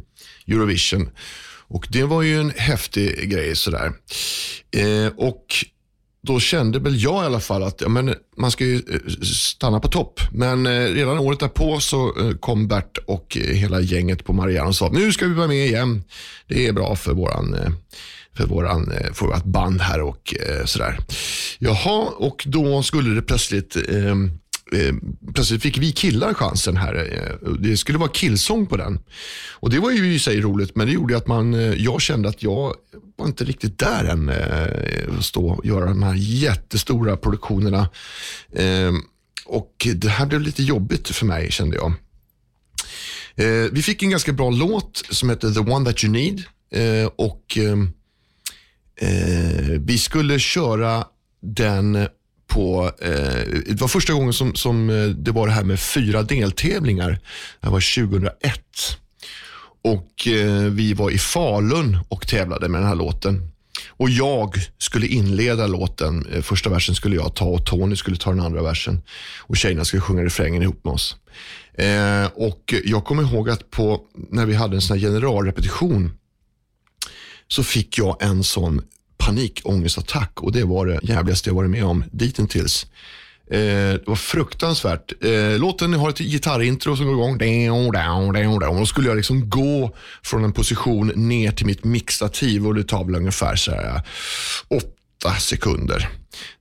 Eurovision. Och Det var ju en häftig grej. sådär. Eh, och då kände väl jag i alla fall att ja, men man ska ju eh, stanna på topp. Men eh, redan året därpå så eh, kom Bert och eh, hela gänget på Marianne och sa nu ska vi vara med igen. Det är bra för våran för, våran, för vårt band här och eh, sådär. Jaha, och då skulle det plötsligt eh, plötsligt fick vi killar chansen här. Eh, det skulle vara killsång på den. Och Det var ju i sig roligt, men det gjorde att man, eh, jag kände att jag var inte riktigt där än. Eh, att stå och göra de här jättestora produktionerna. Och Det här blev lite jobbigt för mig, kände jag. Vi fick en ganska bra låt som heter The One That You Need. Och Vi skulle köra den på, eh, det var första gången som, som eh, det var det här med fyra deltävlingar. Det var 2001. Och eh, Vi var i Falun och tävlade med den här låten. Och Jag skulle inleda låten. Eh, första versen skulle jag ta och Tony skulle ta den andra versen. Och Tjejerna skulle sjunga refrängen ihop med oss. Eh, och Jag kommer ihåg att på, när vi hade en sån generalrepetition så fick jag en sån panikångestattack och det var det jävligaste jag varit med om ditintills. Eh, det var fruktansvärt. Eh, låten har ett gitarrintro som går igång. Då skulle jag liksom gå från en position ner till mitt mixativ och det tar väl ungefär så här, eh, åtta sekunder.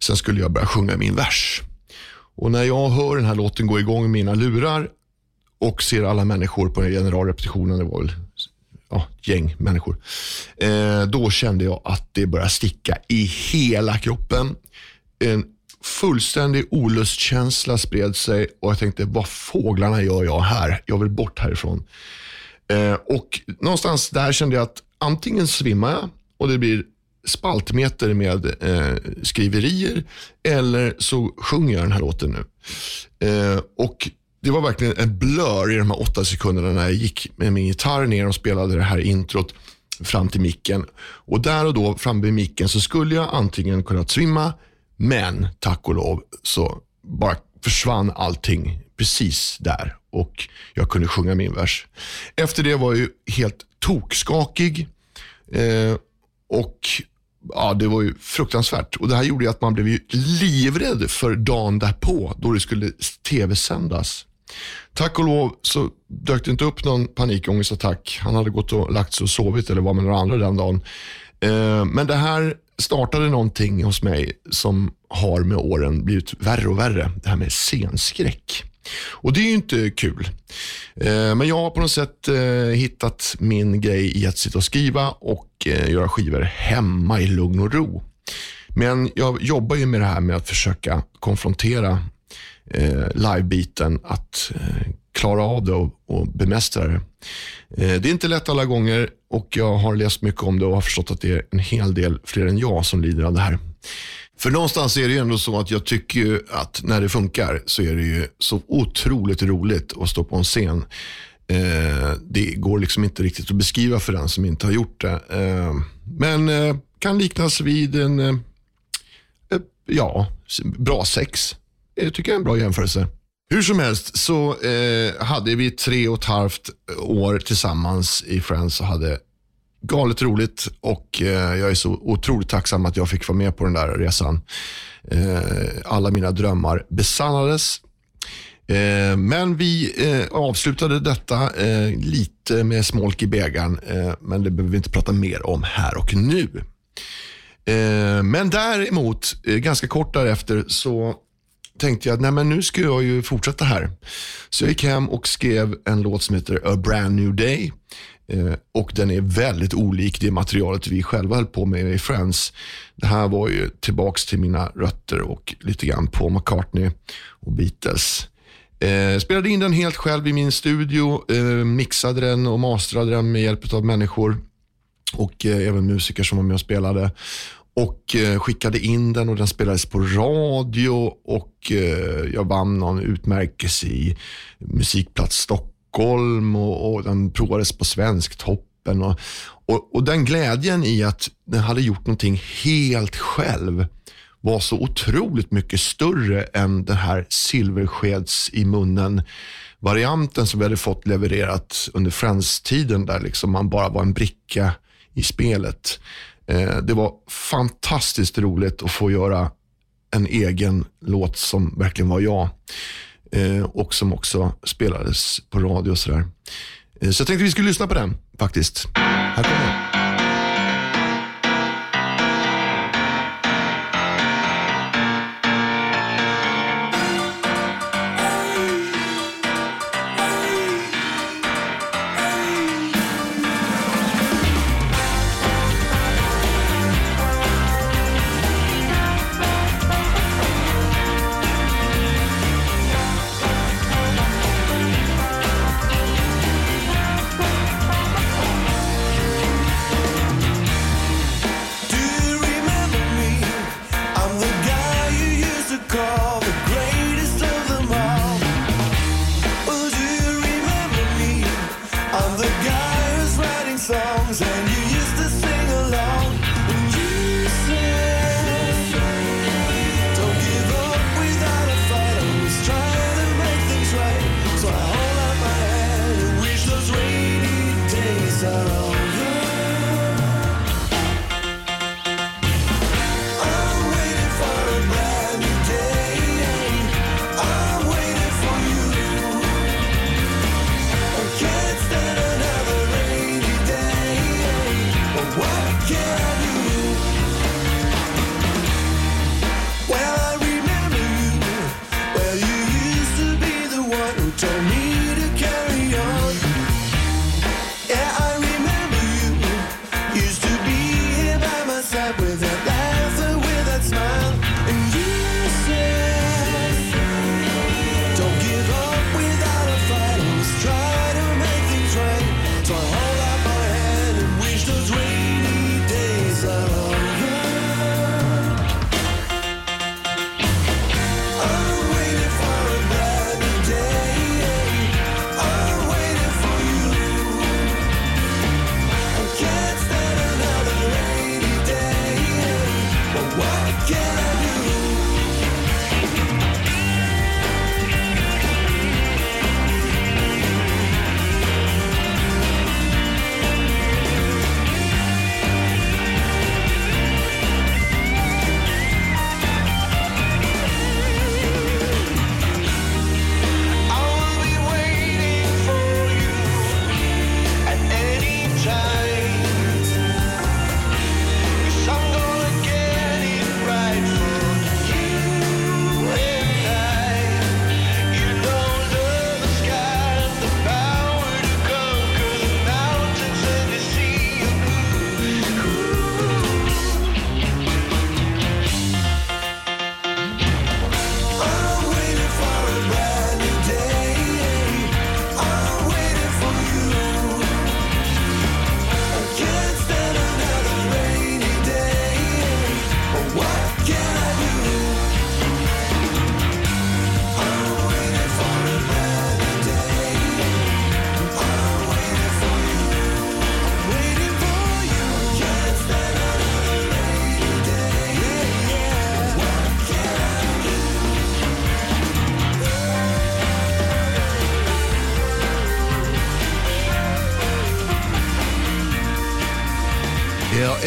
Sen skulle jag börja sjunga min vers. Och när jag hör den här låten gå igång i mina lurar och ser alla människor på generalrepetitionen, det var väl ja, gäng människor. Eh, då kände jag att det började sticka i hela kroppen. En fullständig olustkänsla spred sig och jag tänkte, vad fåglarna gör jag här? Jag vill bort härifrån. Eh, och någonstans där kände jag att antingen svimmar jag och det blir spaltmeter med eh, skriverier eller så sjunger jag den här låten nu. Eh, och det var verkligen en blur i de här åtta sekunderna när jag gick med min gitarr ner och spelade det här introt fram till micken. Och där och då framme vid micken så skulle jag antingen kunnat svimma, men tack och lov så bara försvann allting precis där och jag kunde sjunga min vers. Efter det var jag ju helt tokskakig eh, och ja, det var ju fruktansvärt. Och Det här gjorde att man blev ju livrädd för dagen därpå då det skulle tv-sändas. Tack och lov så dök det inte upp någon panikångestattack. Han hade gått och lagt sig och sovit eller var med några andra den dagen. Eh, men det här startade någonting hos mig som har med åren blivit värre och värre. Det här med scenskräck. Och det är ju inte kul. Eh, men jag har på något sätt eh, hittat min grej i att sitta och skriva och göra skivor hemma i lugn och ro. Men jag jobbar ju med det här med att försöka konfrontera eh, livebiten att eh, klara av det och, och bemästra det. Eh, det är inte lätt alla gånger och jag har läst mycket om det och har förstått att det är en hel del fler än jag som lider av det här. För någonstans är det ju ändå så att jag tycker att när det funkar så är det ju så otroligt roligt att stå på en scen. Eh, det går liksom inte riktigt att beskriva för den som inte har gjort det. Eh, men eh, kan liknas vid en eh, eh ja, bra sex. Det tycker jag är en bra jämförelse. Hur som helst så eh, hade vi tre och ett halvt eh, år tillsammans i Friends och hade galet roligt och eh, jag är så otroligt tacksam att jag fick vara med på den där resan. Eh, alla mina drömmar besannades. Eh, men vi eh, avslutade detta eh, lite med smolk i bägaren, eh, men det behöver vi inte prata mer om här och nu. Men däremot, ganska kort därefter, så tänkte jag att nej, men nu ska jag ju fortsätta här. Så jag gick hem och skrev en låt som heter A brand new day. Eh, och Den är väldigt olik det materialet vi själva höll på med i Friends. Det här var ju tillbaks till mina rötter och lite grann på McCartney och Beatles. Eh, spelade in den helt själv i min studio, eh, mixade den och mastrade den med hjälp av människor och eh, även musiker som var med och spelade och eh, skickade in den och den spelades på radio och eh, jag vann någon utmärkelse i Musikplats Stockholm och, och den provades på Svensktoppen. Och, och, och, den glädjen i att den hade gjort någonting helt själv var så otroligt mycket större än den här silverskeds i munnen varianten som vi hade fått levererat under Friends-tiden där liksom man bara var en bricka i spelet. Eh, det var fantastiskt roligt att få göra en egen låt som verkligen var jag. Eh, och som också spelades på radio och sådär. Eh, så jag tänkte vi skulle lyssna på den faktiskt. Här kommer den.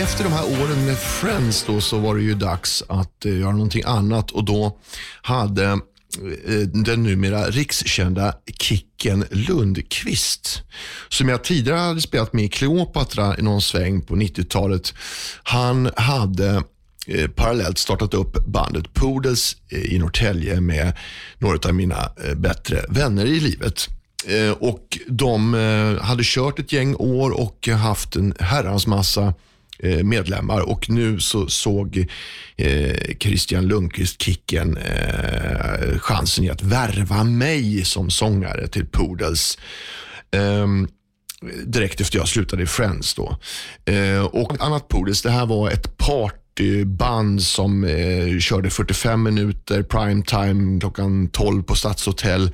efter de här åren med Friends då, så var det ju dags att eh, göra någonting annat och då hade eh, den numera rikskända Kicken Lundqvist, som jag tidigare hade spelat med i Kleopatra i någon sväng på 90-talet, han hade eh, parallellt startat upp bandet Poodles i Norrtälje med några av mina bättre vänner i livet. Och de hade kört ett gäng år och haft en herrans massa Eh, medlemmar och nu så såg eh, Christian Lundqvist Kicken eh, chansen i att värva mig som sångare till Poodles ehm, direkt efter jag slutade i Friends. Då. Och annat Poodles, det här var ett partyband som eh, körde 45 minuter primetime klockan 12 på Stadshotell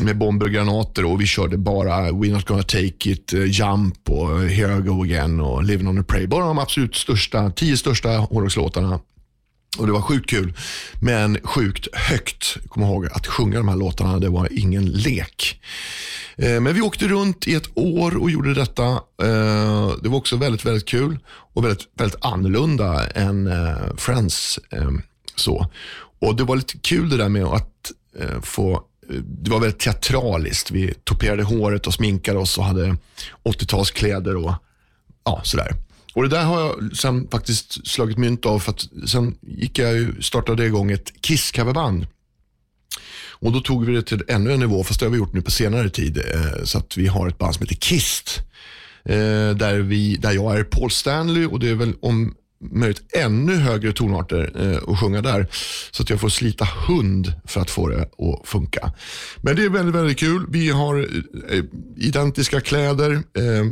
med bomber och granater och vi körde bara We're not gonna take it, eh, Jump och eh, Here I go again och Living on a Pray. Bara de absolut största, tio största hårdrockslåtarna. Och det var sjukt kul, men sjukt högt. Kom ihåg att sjunga de här låtarna, det var ingen lek. Eh, men vi åkte runt i ett år och gjorde detta. Det var också väldigt, väldigt kul och väldigt, väldigt annorlunda än Friends. Så. Och Det var lite kul det där med att få det var väldigt teatraliskt. Vi toperade håret och sminkade oss och hade 80-talskläder och ja, sådär. Och det där har jag sen faktiskt slagit mynt av för att sen gick jag ju, startade igång ett Kiss-coverband. Och då tog vi det till ännu en nivå, fast det har vi gjort nu på senare tid. Eh, så att vi har ett band som heter Kist. Eh, där, vi, där jag är Paul Stanley och det är väl om möjligt ännu högre tonarter eh, att sjunga där. Så att jag får slita hund för att få det att funka. Men det är väldigt, väldigt kul. Vi har eh, identiska kläder, eh,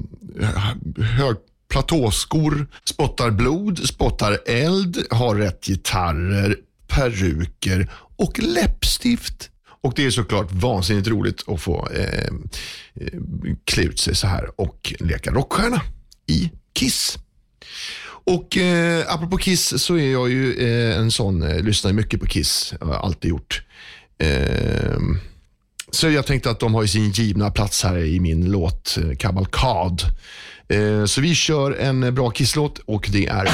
hög platåskor, spottar blod, spottar eld, har rätt gitarrer, peruker och läppstift. Och det är såklart vansinnigt roligt att få eh, eh klä ut sig så här och leka rockstjärna i Kiss. Och eh, apropå Kiss så är jag ju eh, en sån, eh, lyssnar mycket på Kiss. Jag har alltid gjort. Eh, så jag tänkte att de har ju sin givna plats här i min låt eh, Kavalkad. Eh, så vi kör en eh, bra Kiss-låt och det är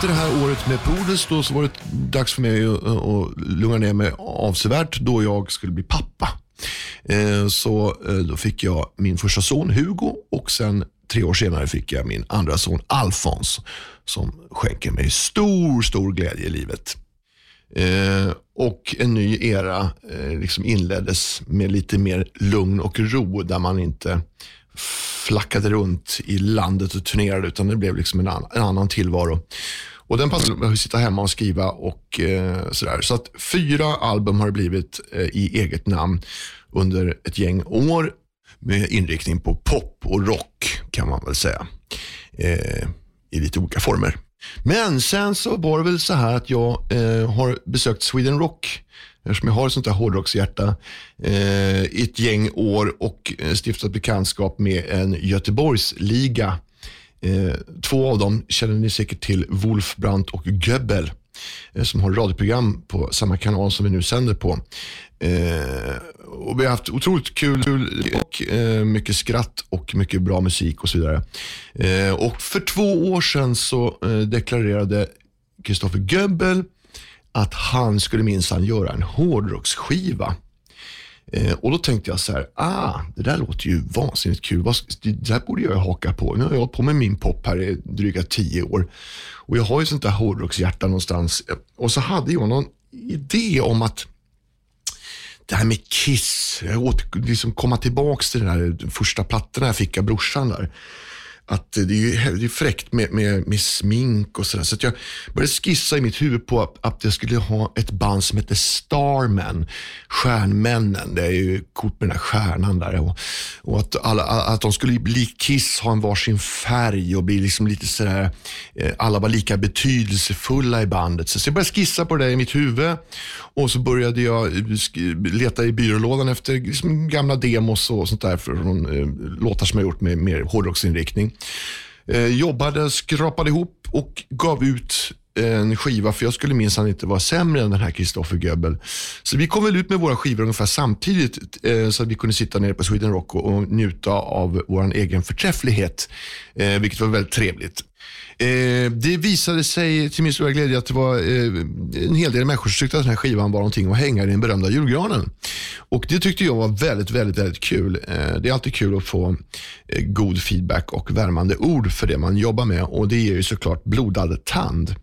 efter det här året med Poodles då så var det dags för mig att, att lugna ner mig avsevärt då jag skulle bli pappa. Eh, så eh, då fick jag min första son Hugo och sen tre år senare fick jag min andra son Alfons som skänker mig stor, stor glädje i livet. Eh, och en ny era eh, liksom inleddes med lite mer lugn och ro där man inte flackade runt i landet och turnerade utan det blev liksom en, en annan tillvaro. Och den passade mig att sitta hemma och skriva och eh, sådär. Så att fyra album har det blivit eh, i eget namn under ett gäng år med inriktning på pop och rock kan man väl säga. Eh, I lite olika former. Men sen så var det väl så här att jag eh, har besökt Sweden Rock eftersom jag har ett sånt där hårdrockshjärta eh, i ett gäng år och eh, stiftat bekantskap med en Göteborgsliga. Eh, två av dem känner ni säkert till, Wolf Brandt och Göbbel eh, som har radioprogram på samma kanal som vi nu sänder på. Eh, och vi har haft otroligt kul, kul och eh, mycket skratt och mycket bra musik och så vidare. Eh, och för två år sedan så eh, deklarerade Kristoffer Göbbel att han skulle minsann göra en hårdrocksskiva. Eh, och då tänkte jag så här, ah, det där låter ju vansinnigt kul. Det där borde jag haka på. Nu har jag hållit på med min pop här i dryga tio år. Och jag har ju sånt där hårdrockshjärta någonstans. Eh, och så hade jag någon idé om att det här med Kiss, jag åter, liksom komma tillbaka till den här första plattorna jag fick av brorsan där. Att det är ju det är fräckt med, med, med smink och sådär. Så att jag började skissa i mitt huvud på att, att jag skulle ha ett band som heter Starmen. Stjärnmännen, det är ju coolt med den där stjärnan där. Och, och att, alla, att de skulle bli Kiss, ha en varsin färg och bli liksom lite sådär, eh, alla var lika betydelsefulla i bandet. Så jag började skissa på det i mitt huvud och så började jag eh, leta i byrålådan efter liksom gamla demos och sånt där från eh, låtar som jag gjort med mer hårdrocksinriktning. Eh, jobbade, skrapade ihop och gav ut en skiva, för jag skulle minsann inte vara sämre än den här Kristoffer Göbel. Så vi kom väl ut med våra skivor ungefär samtidigt, eh, så att vi kunde sitta nere på Sweden Rock och, njuta av vår egen förträfflighet, eh, vilket var väldigt trevligt. Eh, det visade sig till min stora glädje att det var eh, en hel del människor som tyckte att den här skivan var någonting att hänga i den berömda julgranen. Och Det tyckte jag var väldigt, väldigt, väldigt kul. Eh, det är alltid kul att få eh, god feedback och värmande ord för det man jobbar med och det ger ju såklart blodad tand.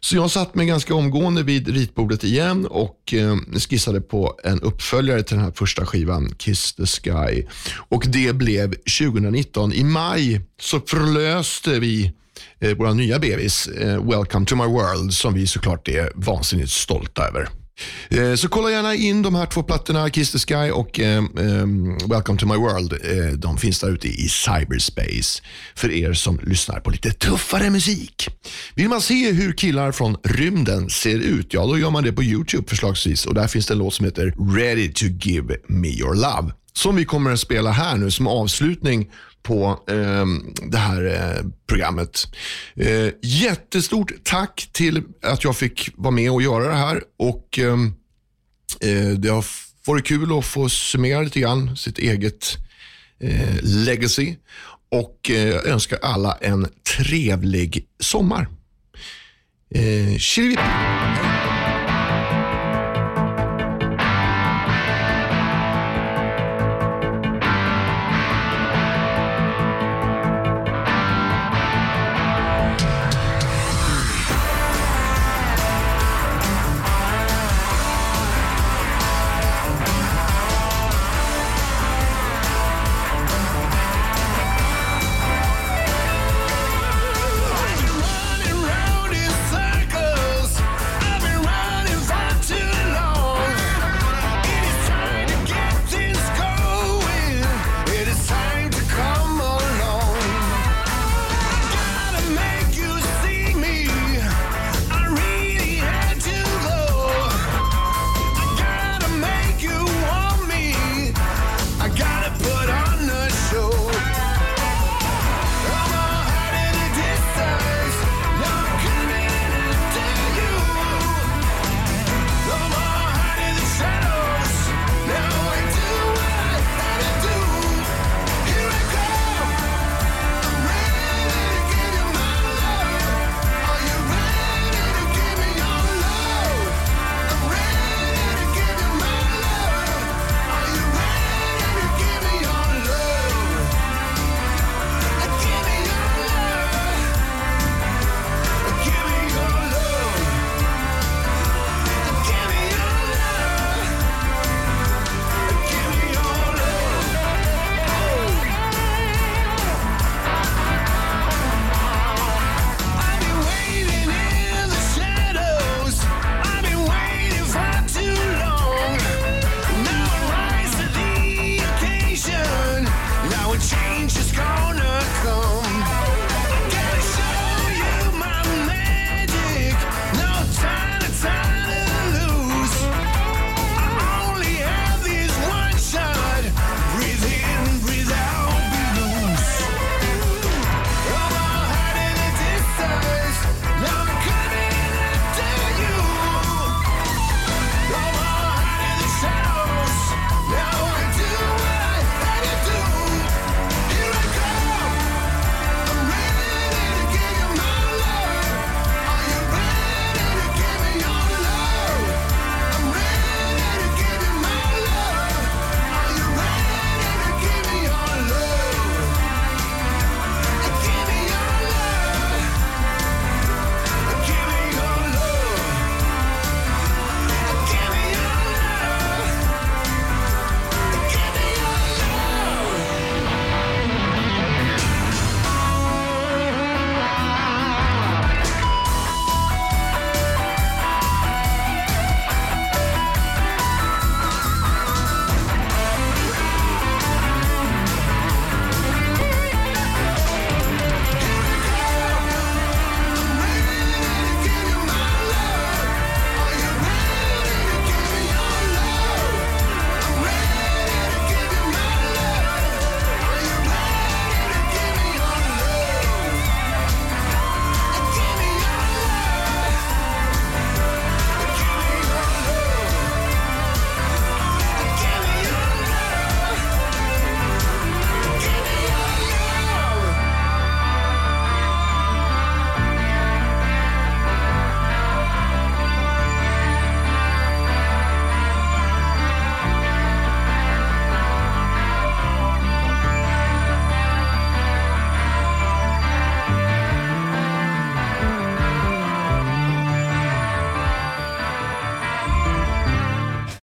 Så jag satt mig ganska omgående vid ritbordet igen och eh, skissade på en uppföljare till den här första skivan, Kiss the Sky. Och det blev 2019. I maj så förlöste vi eh, våra vår nya bebis, eh, Welcome to my world, som vi såklart är vansinnigt stolta över. Eh, så kolla gärna in de här två plattorna, Kiss the Sky och um, Welcome to my world. Eh, de finns där ute i cyberspace för er som lyssnar på lite tuffare musik. Vill man se hur killar från rymden ser ut, ja då gör man det på YouTube förslagsvis och där finns det en låt som heter Ready to give me your love. Som vi kommer att spela här nu som avslutning på eh, det här eh, programmet. Eh, jättestort tack till att jag fick vara med och göra det här. Och ehm, eh, Det har varit kul att få summera lite grann sitt eget eh, legacy. Och eh, jag önskar alla en trevlig sommar. Eh,